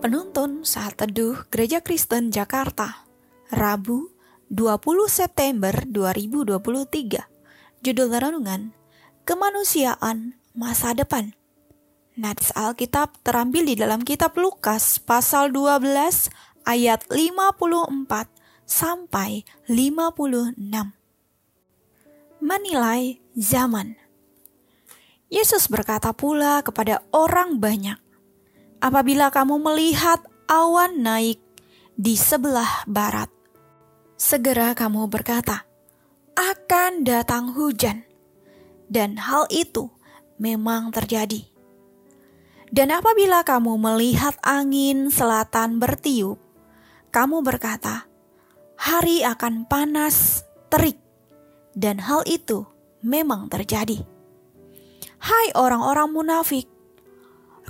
Penuntun Saat Teduh Gereja Kristen Jakarta Rabu 20 September 2023 Judul Renungan Kemanusiaan Masa Depan. Nats Alkitab terambil di dalam kitab Lukas pasal 12 ayat 54 sampai 56 Menilai zaman. Yesus berkata pula kepada orang banyak apabila kamu melihat awan naik di sebelah barat. Segera kamu berkata, "Akan datang hujan," dan hal itu memang terjadi. Dan apabila kamu melihat angin selatan bertiup, kamu berkata, "Hari akan panas, terik," dan hal itu memang terjadi. Hai orang-orang munafik,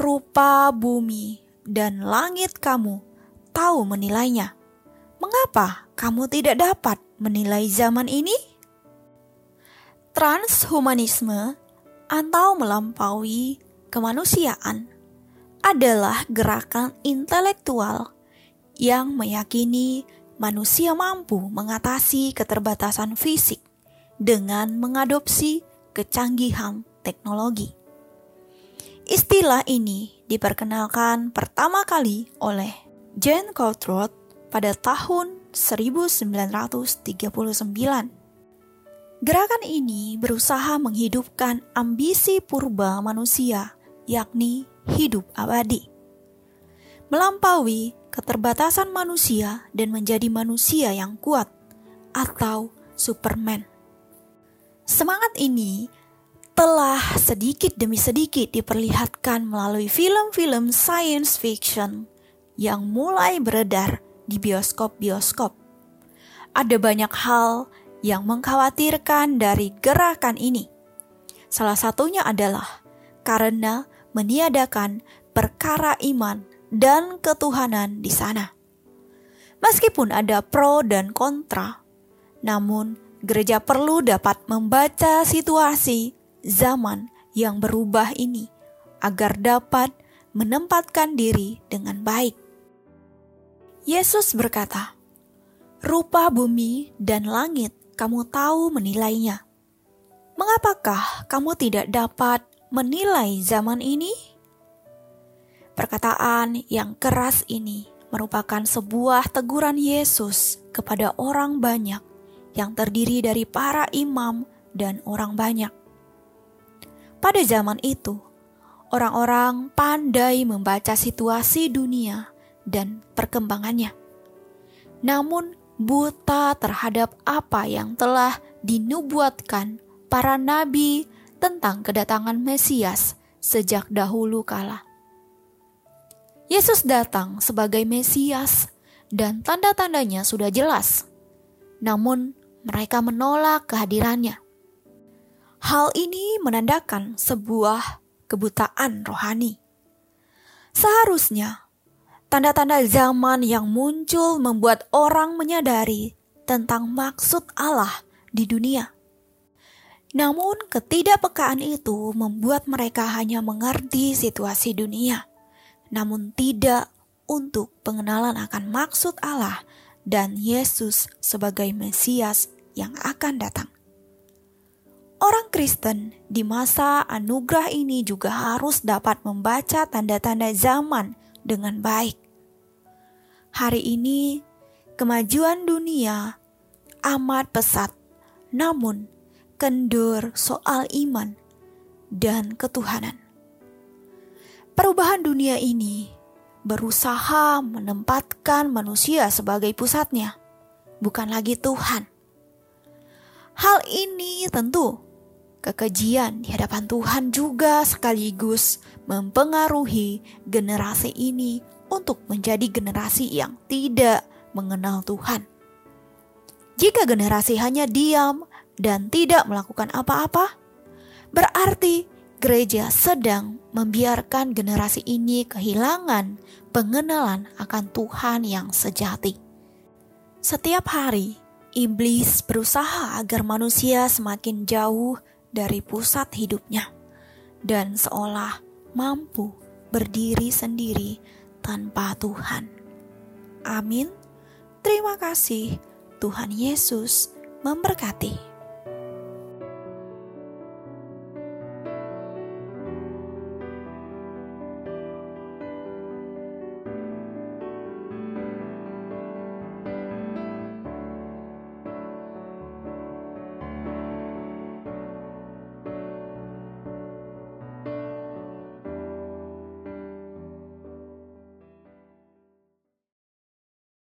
rupa bumi dan langit kamu tahu menilainya. Mengapa kamu tidak dapat menilai zaman ini? Transhumanisme atau melampaui kemanusiaan adalah gerakan intelektual yang meyakini manusia mampu mengatasi keterbatasan fisik dengan mengadopsi kecanggihan teknologi. Istilah ini diperkenalkan pertama kali oleh Jane Coulthard pada tahun 1939. Gerakan ini berusaha menghidupkan ambisi purba manusia, yakni hidup abadi. Melampaui keterbatasan manusia dan menjadi manusia yang kuat atau Superman. Semangat ini telah sedikit demi sedikit diperlihatkan melalui film-film science fiction yang mulai beredar di bioskop-bioskop. Ada banyak hal yang mengkhawatirkan dari gerakan ini. Salah satunya adalah karena meniadakan perkara iman dan ketuhanan di sana. Meskipun ada pro dan kontra, namun gereja perlu dapat membaca situasi zaman yang berubah ini agar dapat menempatkan diri dengan baik. Yesus berkata, "Rupa bumi dan langit kamu tahu menilainya. Mengapakah kamu tidak dapat menilai zaman ini?" Perkataan yang keras ini merupakan sebuah teguran Yesus kepada orang banyak yang terdiri dari para imam dan orang banyak. Pada zaman itu, orang-orang pandai membaca situasi dunia dan perkembangannya. Namun, buta terhadap apa yang telah dinubuatkan para nabi tentang kedatangan Mesias sejak dahulu kala. Yesus datang sebagai Mesias dan tanda-tandanya sudah jelas. Namun, mereka menolak kehadirannya. Hal ini menandakan sebuah kebutaan rohani. Seharusnya, tanda-tanda zaman yang muncul membuat orang menyadari tentang maksud Allah di dunia. Namun, ketidakpekaan itu membuat mereka hanya mengerti situasi dunia, namun tidak untuk pengenalan akan maksud Allah dan Yesus sebagai Mesias yang akan datang. Orang Kristen di masa anugerah ini juga harus dapat membaca tanda-tanda zaman dengan baik. Hari ini, kemajuan dunia amat pesat, namun kendur soal iman dan ketuhanan. Perubahan dunia ini berusaha menempatkan manusia sebagai pusatnya, bukan lagi Tuhan. Hal ini tentu Kekejian di hadapan Tuhan juga sekaligus mempengaruhi generasi ini untuk menjadi generasi yang tidak mengenal Tuhan. Jika generasi hanya diam dan tidak melakukan apa-apa, berarti gereja sedang membiarkan generasi ini kehilangan pengenalan akan Tuhan yang sejati. Setiap hari, iblis berusaha agar manusia semakin jauh dari pusat hidupnya dan seolah mampu berdiri sendiri tanpa Tuhan. Amin. Terima kasih. Tuhan Yesus memberkati.